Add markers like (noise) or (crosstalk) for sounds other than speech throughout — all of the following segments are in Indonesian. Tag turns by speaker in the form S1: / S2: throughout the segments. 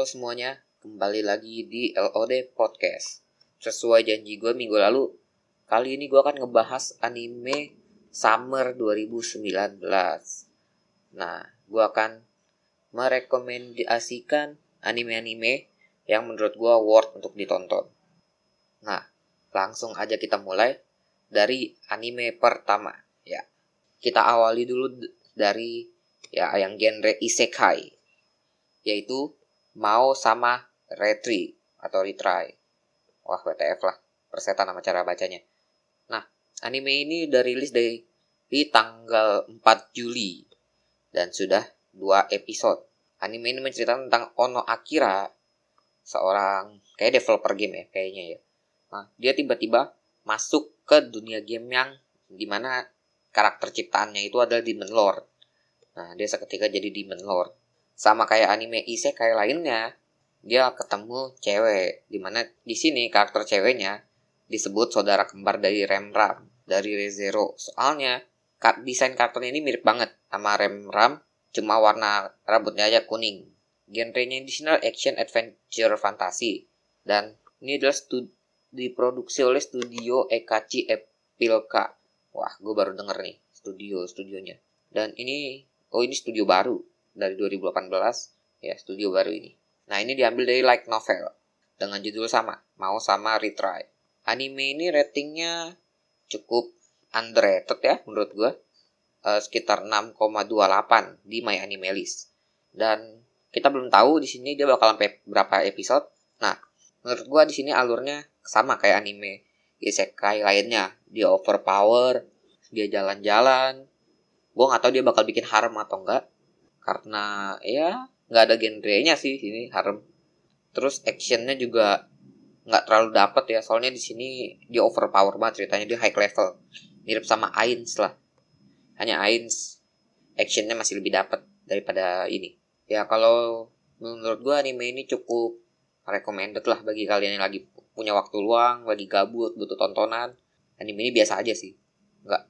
S1: Halo semuanya, kembali lagi di LOD Podcast. Sesuai janji gue minggu lalu, kali ini gue akan ngebahas anime Summer 2019. Nah, gue akan merekomendasikan anime-anime yang menurut gue worth untuk ditonton. Nah, langsung aja kita mulai dari anime pertama. Ya, kita awali dulu dari ya yang genre isekai, yaitu mau sama retry atau retry. Wah, WTF lah. Persetan nama cara bacanya. Nah, anime ini udah rilis dari di tanggal 4 Juli dan sudah dua episode. Anime ini menceritakan tentang Ono Akira, seorang kayak developer game ya kayaknya ya. Nah, dia tiba-tiba masuk ke dunia game yang di mana karakter ciptaannya itu adalah Demon Lord. Nah, dia seketika jadi Demon Lord sama kayak anime isekai lainnya dia ketemu cewek di mana di sini karakter ceweknya disebut saudara kembar dari Remram dari Rezero. Soalnya desain karakternya ini mirip banget sama Remram cuma warna rambutnya aja kuning. Genrenya di sini action adventure fantasi dan ini adalah diproduksi oleh studio Ekachi Epilka. Wah gue baru denger nih studio studionya dan ini oh ini studio baru dari 2018 ya studio baru ini. Nah ini diambil dari light novel dengan judul sama, mau sama retry. Anime ini ratingnya cukup underrated ya menurut gue, uh, sekitar 6,28 di My Anime List. Dan kita belum tahu di sini dia bakal sampai berapa episode. Nah, menurut gue di sini alurnya sama kayak anime isekai lainnya. Dia overpower, dia jalan-jalan. Gue nggak tahu dia bakal bikin harem atau enggak karena ya nggak ada genrenya sih ini harem. Terus actionnya juga nggak terlalu dapet ya soalnya di sini dia overpower banget ceritanya dia high level. Mirip sama Ains lah. Hanya Ains actionnya masih lebih dapet daripada ini. Ya kalau menurut gua anime ini cukup recommended lah bagi kalian yang lagi punya waktu luang lagi gabut butuh tontonan. Anime ini biasa aja sih. Nggak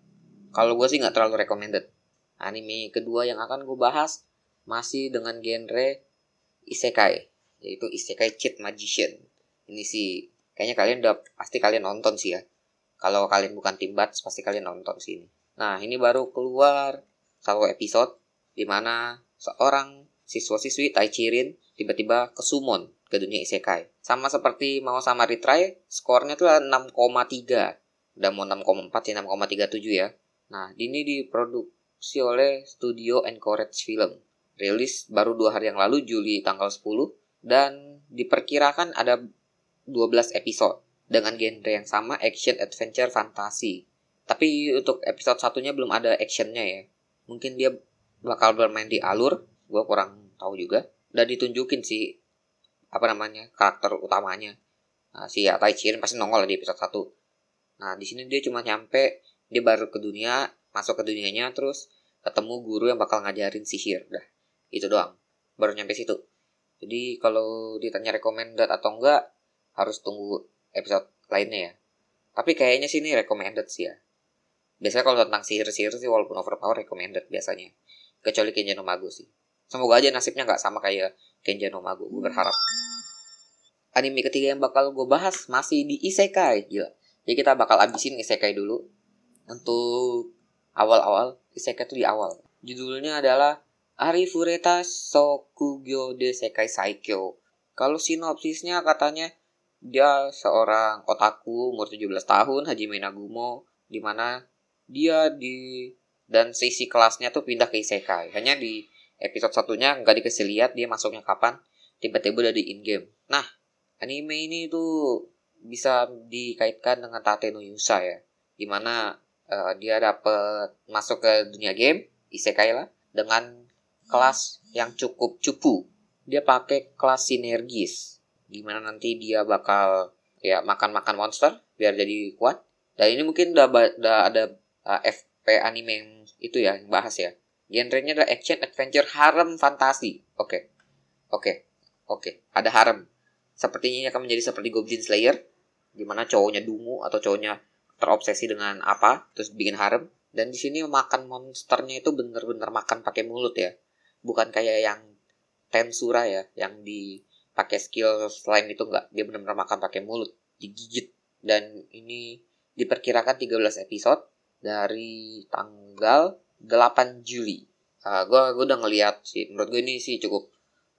S1: kalau gue sih nggak terlalu recommended Anime kedua yang akan gue bahas masih dengan genre isekai, yaitu isekai cheat magician. Ini sih kayaknya kalian udah pasti kalian nonton sih ya. Kalau kalian bukan tim bats pasti kalian nonton sih ini. Nah, ini baru keluar satu episode di mana seorang siswa-siswi Taichirin tiba-tiba kesumon ke dunia isekai. Sama seperti mau sama retry, skornya tuh 6,3. Udah mau 6,4 sih 6,37 ya. Nah, ini diproduk diproduksi oleh studio Encourage Film. Rilis baru dua hari yang lalu, Juli tanggal 10, dan diperkirakan ada 12 episode dengan genre yang sama, action, adventure, fantasi. Tapi untuk episode satunya belum ada actionnya ya. Mungkin dia bakal bermain di alur, gue kurang tahu juga. Dan ditunjukin sih, apa namanya, karakter utamanya. Nah, si Atai Chirin pasti nongol di episode 1. Nah, di sini dia cuma nyampe, dia baru ke dunia, masuk ke dunianya terus ketemu guru yang bakal ngajarin sihir dah. Itu doang. Baru nyampe situ. Jadi kalau ditanya recommended atau enggak harus tunggu episode lainnya ya. Tapi kayaknya sih ini recommended sih ya. Biasanya kalau tentang sihir-sihir sih walaupun overpower recommended biasanya. Kecuali Kenja no Mago sih. Semoga aja nasibnya nggak sama kayak Kenja no Mago gue berharap. Anime ketiga yang bakal gue bahas masih di isekai. Gila. Jadi kita bakal abisin isekai dulu. Untuk awal-awal isekai itu di awal. Judulnya adalah Arifureta Sokugyo de Sekai Saikyo. Kalau sinopsisnya katanya dia seorang otaku umur 17 tahun Hajime Nagumo di mana dia di dan sisi kelasnya tuh pindah ke isekai. Hanya di episode satunya nggak dikasih lihat dia masuknya kapan tiba-tiba udah di in game nah anime ini tuh bisa dikaitkan dengan Tate no Yusa ya di mana uh, dia dapat masuk ke dunia game isekai lah dengan kelas yang cukup cupu dia pakai kelas sinergis gimana nanti dia bakal ya makan-makan monster biar jadi kuat dan ini mungkin udah, udah ada uh, eh, FP anime yang itu ya yang bahas ya genrenya adalah action adventure harem fantasi oke okay. oke okay. oke okay. ada harem sepertinya akan menjadi seperti Goblin Slayer di mana cowoknya dungu atau cowoknya terobsesi dengan apa terus bikin harem. Dan di sini makan monsternya itu bener-bener makan pakai mulut ya. Bukan kayak yang tensura ya yang di pakai skill selain itu nggak. Dia benar-benar makan pakai mulut digigit. Dan ini diperkirakan 13 episode dari tanggal 8 Juli. Uh, gue gue udah ngeliat sih. Menurut gue ini sih cukup.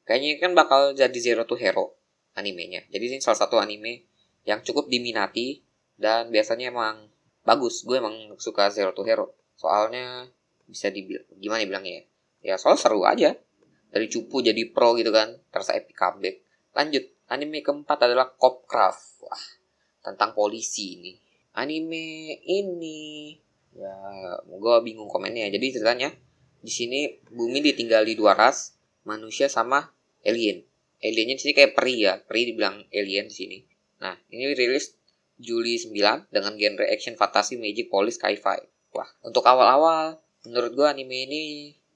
S1: Kayaknya kan bakal jadi Zero to Hero animenya. Jadi ini salah satu anime yang cukup diminati dan biasanya emang bagus. Gue emang suka Zero to Hero. Soalnya bisa dibilang gimana bilangnya ya? Ya soal seru aja. Dari cupu jadi pro gitu kan. Terasa epic comeback. Lanjut. Anime keempat adalah Copcraft. Wah tentang polisi ini. Anime ini ya gue bingung komennya. Jadi ceritanya di sini bumi ditinggali dua ras manusia sama alien. Aliennya di sini kayak peri ya. Peri dibilang alien di sini. Nah ini rilis Juli 9 dengan genre action fantasi magic police sci-fi. Wah untuk awal-awal menurut gue anime ini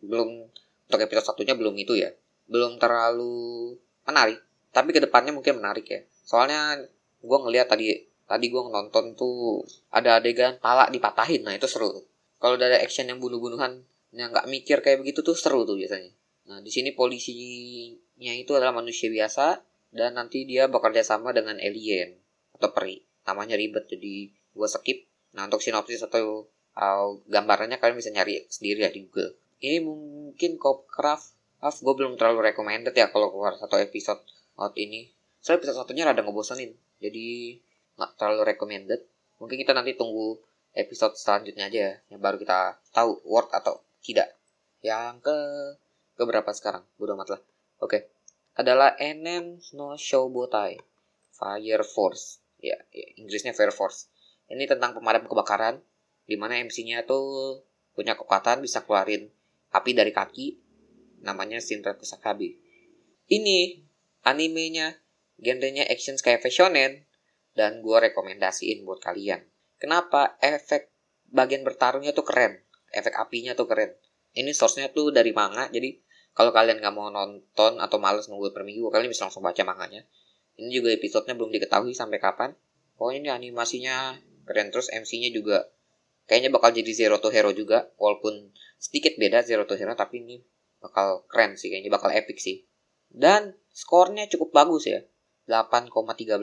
S1: belum untuk episode satunya belum itu ya. Belum terlalu menarik tapi ke depannya mungkin menarik ya. Soalnya gue ngeliat tadi tadi gue nonton tuh ada adegan pala dipatahin nah itu seru kalau ada action yang bunuh-bunuhan yang nggak mikir kayak begitu tuh seru tuh biasanya. Nah di sini polisinya itu adalah manusia biasa dan nanti dia bekerja sama dengan alien atau peri namanya ribet jadi gue skip nah untuk sinopsis atau uh, gambarannya kalian bisa nyari sendiri ya di Google ini mungkin Copcraft Maaf, gue belum terlalu recommended ya kalau keluar satu episode out ini. Soalnya episode satunya rada ngebosenin. Jadi nggak terlalu recommended. Mungkin kita nanti tunggu episode selanjutnya aja ya, yang baru kita tahu worth atau tidak. Yang ke ke berapa sekarang? Bodo amat lah. Oke. Okay. Adalah Enen no Shoubotai. Fire Force. Ya, ya, Inggrisnya Fire Force. Ini tentang pemadam kebakaran di mana MC-nya tuh punya kekuatan bisa keluarin api dari kaki namanya Shinra Kusakabe. Ini animenya genrenya action kayak fashionen dan gue rekomendasiin buat kalian. Kenapa? Efek bagian bertarungnya tuh keren. Efek apinya tuh keren. Ini source-nya tuh dari manga, jadi kalau kalian nggak mau nonton atau males nunggu per minggu, kalian bisa langsung baca manganya. Ini juga episodenya belum diketahui sampai kapan. Oh ini animasinya keren terus MC-nya juga kayaknya bakal jadi Zero to Hero juga, walaupun sedikit beda Zero to Hero tapi ini bakal keren sih kayaknya bakal epic sih. Dan skornya cukup bagus ya 8,13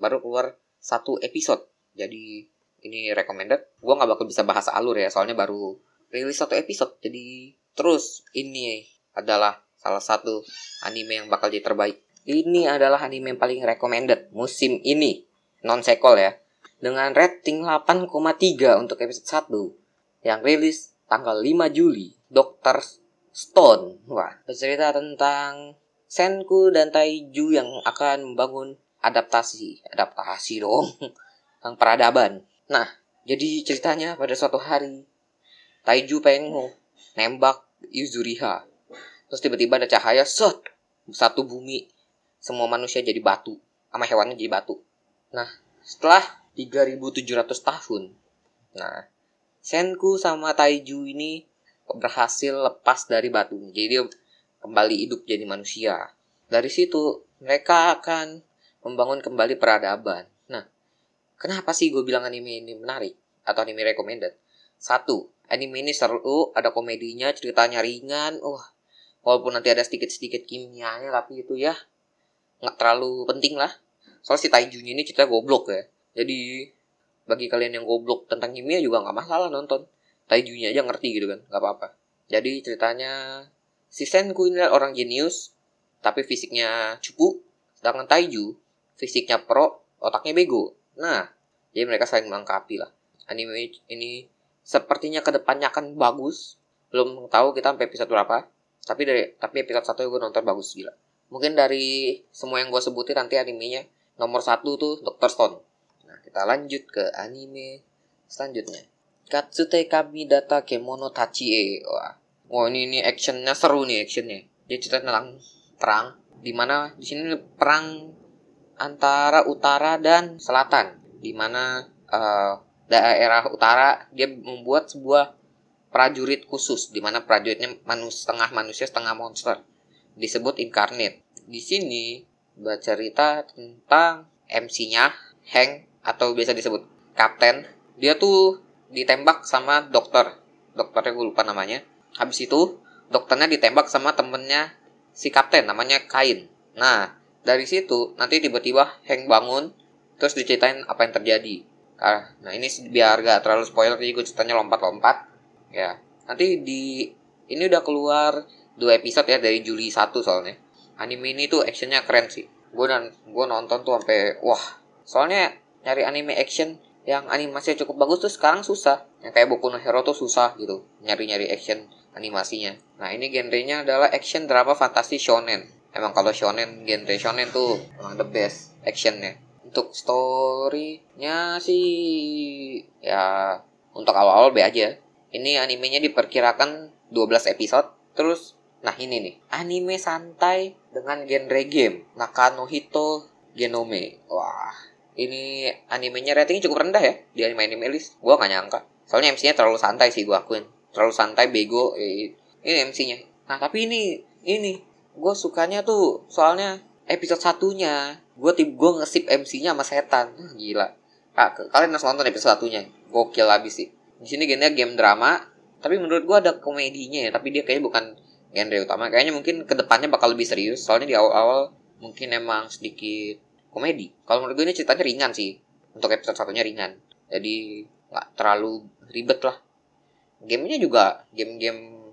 S1: baru keluar satu episode jadi ini recommended. Gue nggak bakal bisa bahas alur ya soalnya baru rilis satu episode jadi terus ini adalah salah satu anime yang bakal jadi terbaik ini adalah anime yang paling recommended musim ini non sekol ya dengan rating 8,3 untuk episode 1 yang rilis tanggal 5 Juli Dokter Stone. Wah, bercerita tentang Senku dan Taiju yang akan membangun adaptasi. Adaptasi dong. (laughs) Tentang peradaban. Nah, jadi ceritanya pada suatu hari Taiju pengen nembak Yuzuriha. Terus tiba-tiba ada cahaya set satu bumi semua manusia jadi batu sama hewannya jadi batu. Nah, setelah 3700 tahun. Nah, Senku sama Taiju ini berhasil lepas dari batu. Jadi dia kembali hidup jadi manusia. Dari situ mereka akan membangun kembali peradaban. Nah, kenapa sih gue bilang anime ini menarik atau anime recommended? Satu, anime ini seru, ada komedinya, ceritanya ringan. Wah, walaupun nanti ada sedikit-sedikit kimianya, tapi itu ya nggak terlalu penting lah. Soalnya si Taijunya ini cerita goblok ya. Jadi bagi kalian yang goblok tentang kimia juga nggak masalah nonton. Taijunya aja ngerti gitu kan, nggak apa-apa. Jadi ceritanya si Senku ini orang jenius, tapi fisiknya cupu, sedangkan Taiju fisiknya pro, otaknya bego. Nah, jadi mereka saling melengkapi lah. Anime ini sepertinya ke depannya akan bagus. Belum tahu kita sampai episode berapa. Tapi dari tapi episode satu gue nonton bagus gila. Mungkin dari semua yang gue sebutin nanti animenya nomor satu tuh Dr. Stone. Nah, kita lanjut ke anime selanjutnya. Katsute kami data kemono tachie. Wah. Wah ini ini actionnya seru nih actionnya. Dia cerita tentang perang. Di mana di sini perang antara utara dan selatan. Di mana uh, daerah utara dia membuat sebuah prajurit khusus. Di mana prajuritnya manus, setengah manusia setengah monster. Disebut incarnate. Di sini bercerita tentang MC-nya Hank atau biasa disebut kapten. Dia tuh ditembak sama dokter. Dokternya gue lupa namanya. Habis itu dokternya ditembak sama temennya si kapten namanya Kain. Nah dari situ nanti tiba-tiba Hank bangun terus diceritain apa yang terjadi. Ah, nah ini biar gak terlalu spoiler jadi gue ceritanya lompat-lompat. Ya nanti di ini udah keluar dua episode ya dari Juli 1 soalnya. Anime ini tuh actionnya keren sih. Gue dan gue nonton tuh sampai wah. Soalnya nyari anime action yang animasinya cukup bagus tuh sekarang susah. Yang kayak Boku no Hero tuh susah gitu nyari-nyari action animasinya. Nah ini genrenya adalah action drama fantasi shonen. Emang kalau shonen genre shonen tuh emang the best actionnya. Untuk storynya sih ya untuk awal-awal B aja. Ini animenya diperkirakan 12 episode terus nah ini nih anime santai dengan genre game Nakano Hito Genome. Wah ini animenya ratingnya cukup rendah ya di anime anime list. Gue gak nyangka. Soalnya MC-nya terlalu santai sih gue akuin. Terlalu santai bego ini MC-nya nah tapi ini ini gue sukanya tuh soalnya episode satunya. Gue tip gue ngesip MC-nya sama setan. Gila. Ah, kalian harus nonton episode satunya. Gokil abis sih. Di sini genrenya game drama tapi menurut gue ada komedinya ya tapi dia kayaknya bukan genre utama. Kayaknya mungkin ke depannya bakal lebih serius. Soalnya di awal-awal mungkin emang sedikit komedi. Kalau menurut gue ini ceritanya ringan sih. Untuk episode satunya ringan. Jadi nggak terlalu ribet lah. Gamenya juga game-game.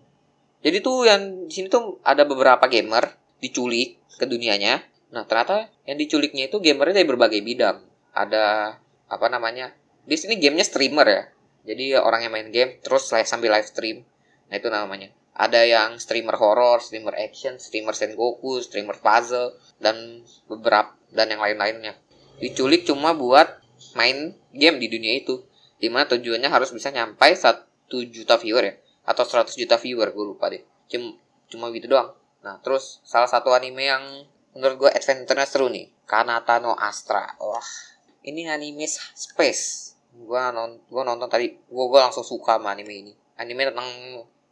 S1: Jadi tuh yang di sini tuh ada beberapa gamer diculik ke dunianya. Nah ternyata yang diculiknya itu gamernya dari berbagai bidang. Ada apa namanya di sini gamenya streamer ya. Jadi orang yang main game terus sambil live stream. Nah itu namanya ada yang streamer horror, streamer action, streamer sengoku, streamer puzzle, dan beberapa dan yang lain-lainnya. Diculik cuma buat main game di dunia itu. Di mana tujuannya harus bisa nyampai 1 juta viewer ya. Atau 100 juta viewer, gue lupa deh. Cuma, cuma gitu doang. Nah, terus salah satu anime yang menurut gue adventure-nya seru nih. Kanata no Astra. Wah, ini anime space. Gue nonton, gua nonton tadi, gue langsung suka sama anime ini. Anime tentang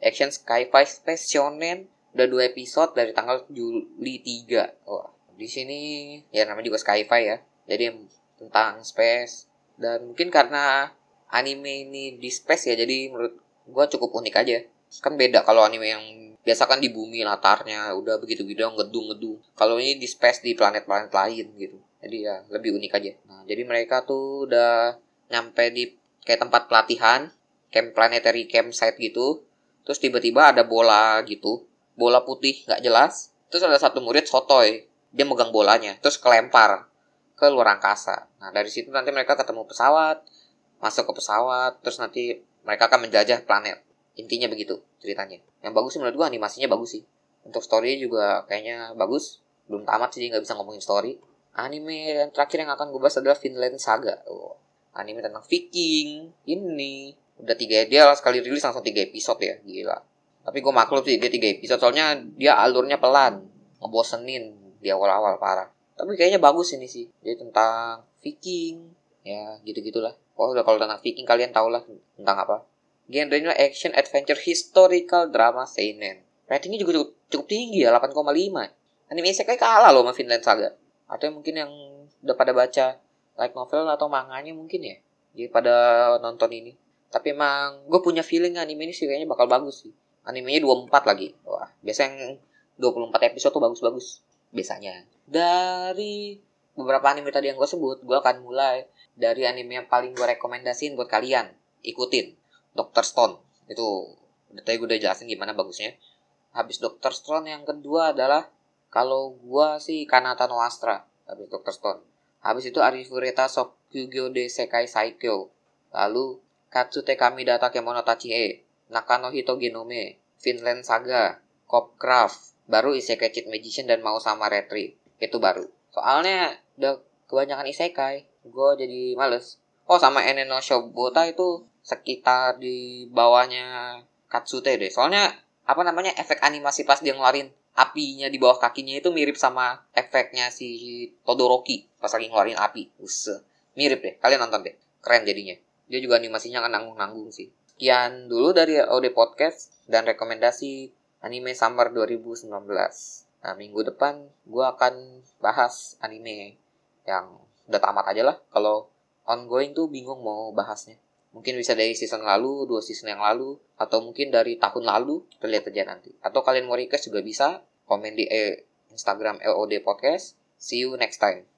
S1: Action Sci-Fi Space Shonen udah dua episode dari tanggal Juli 3. Wah, di sini ya namanya juga Sci-Fi ya. Jadi tentang space dan mungkin karena anime ini di space ya jadi menurut gua cukup unik aja. Kan beda kalau anime yang biasa kan di bumi latarnya udah begitu gitu ngedung-ngedung. Kalau ini di space di planet-planet lain gitu. Jadi ya lebih unik aja. Nah, jadi mereka tuh udah nyampe di kayak tempat pelatihan, camp planetary campsite gitu terus tiba-tiba ada bola gitu bola putih nggak jelas. Terus ada satu murid sotoy dia megang bolanya terus kelempar ke luar angkasa. Nah dari situ nanti mereka ketemu pesawat masuk ke pesawat terus nanti mereka akan menjajah planet. Intinya begitu ceritanya. Yang bagus sih menurut gua animasinya bagus sih. Untuk story juga kayaknya bagus. Belum tamat sih nggak bisa ngomongin story. Anime yang terakhir yang akan gue bahas adalah Finland Saga. Oh, anime tentang Viking ini udah tiga dia sekali rilis langsung tiga episode ya gila. Tapi gue maklum sih dia tiga episode soalnya dia alurnya pelan ngebosenin di awal-awal parah. Tapi kayaknya bagus ini sih dia tentang Viking ya gitu gitulah oh udah kalau tentang Viking kalian tau lah tentang apa. Genrenya action adventure historical drama seinen. Ratingnya juga cukup, cukup tinggi ya 8,5 anime isekai kalah loh sama Finland Saga. Atau mungkin yang udah pada baca like novel atau manganya mungkin ya jadi pada nonton ini tapi emang gue punya feeling anime ini sih kayaknya bakal bagus sih. Animenya 24 lagi. Wah, biasa yang 24 episode tuh bagus-bagus. Biasanya. Dari beberapa anime tadi yang gue sebut, gue akan mulai dari anime yang paling gue rekomendasiin buat kalian. Ikutin. Dr. Stone. Itu tadi gue udah jelasin gimana bagusnya. Habis Dr. Stone yang kedua adalah kalau gue sih Kanata no Astra. Habis Dr. Stone. Habis itu Arifureta Sokyugyo de Sekai Saikyo. Lalu Katsute Kami Data Kemono Tachi E, Nakano Hito Genome, Finland Saga, Copcraft, baru Isekai Cheat Magician dan Mau Sama Retri. Itu baru. Soalnya udah kebanyakan isekai, gue jadi males. Oh sama Eneno Shobota itu sekitar di bawahnya Katsute deh. Soalnya apa namanya efek animasi pas dia ngeluarin apinya di bawah kakinya itu mirip sama efeknya si Todoroki pas lagi ngeluarin api. Usah. Mirip deh. Kalian nonton deh. Keren jadinya dia juga animasinya kan nanggung-nanggung sih. Sekian dulu dari OD Podcast dan rekomendasi anime Summer 2019. Nah, minggu depan gue akan bahas anime yang udah tamat aja lah. Kalau ongoing tuh bingung mau bahasnya. Mungkin bisa dari season lalu, dua season yang lalu, atau mungkin dari tahun lalu, kita lihat aja nanti. Atau kalian mau request juga bisa, komen di eh, Instagram LOD Podcast, See you next time.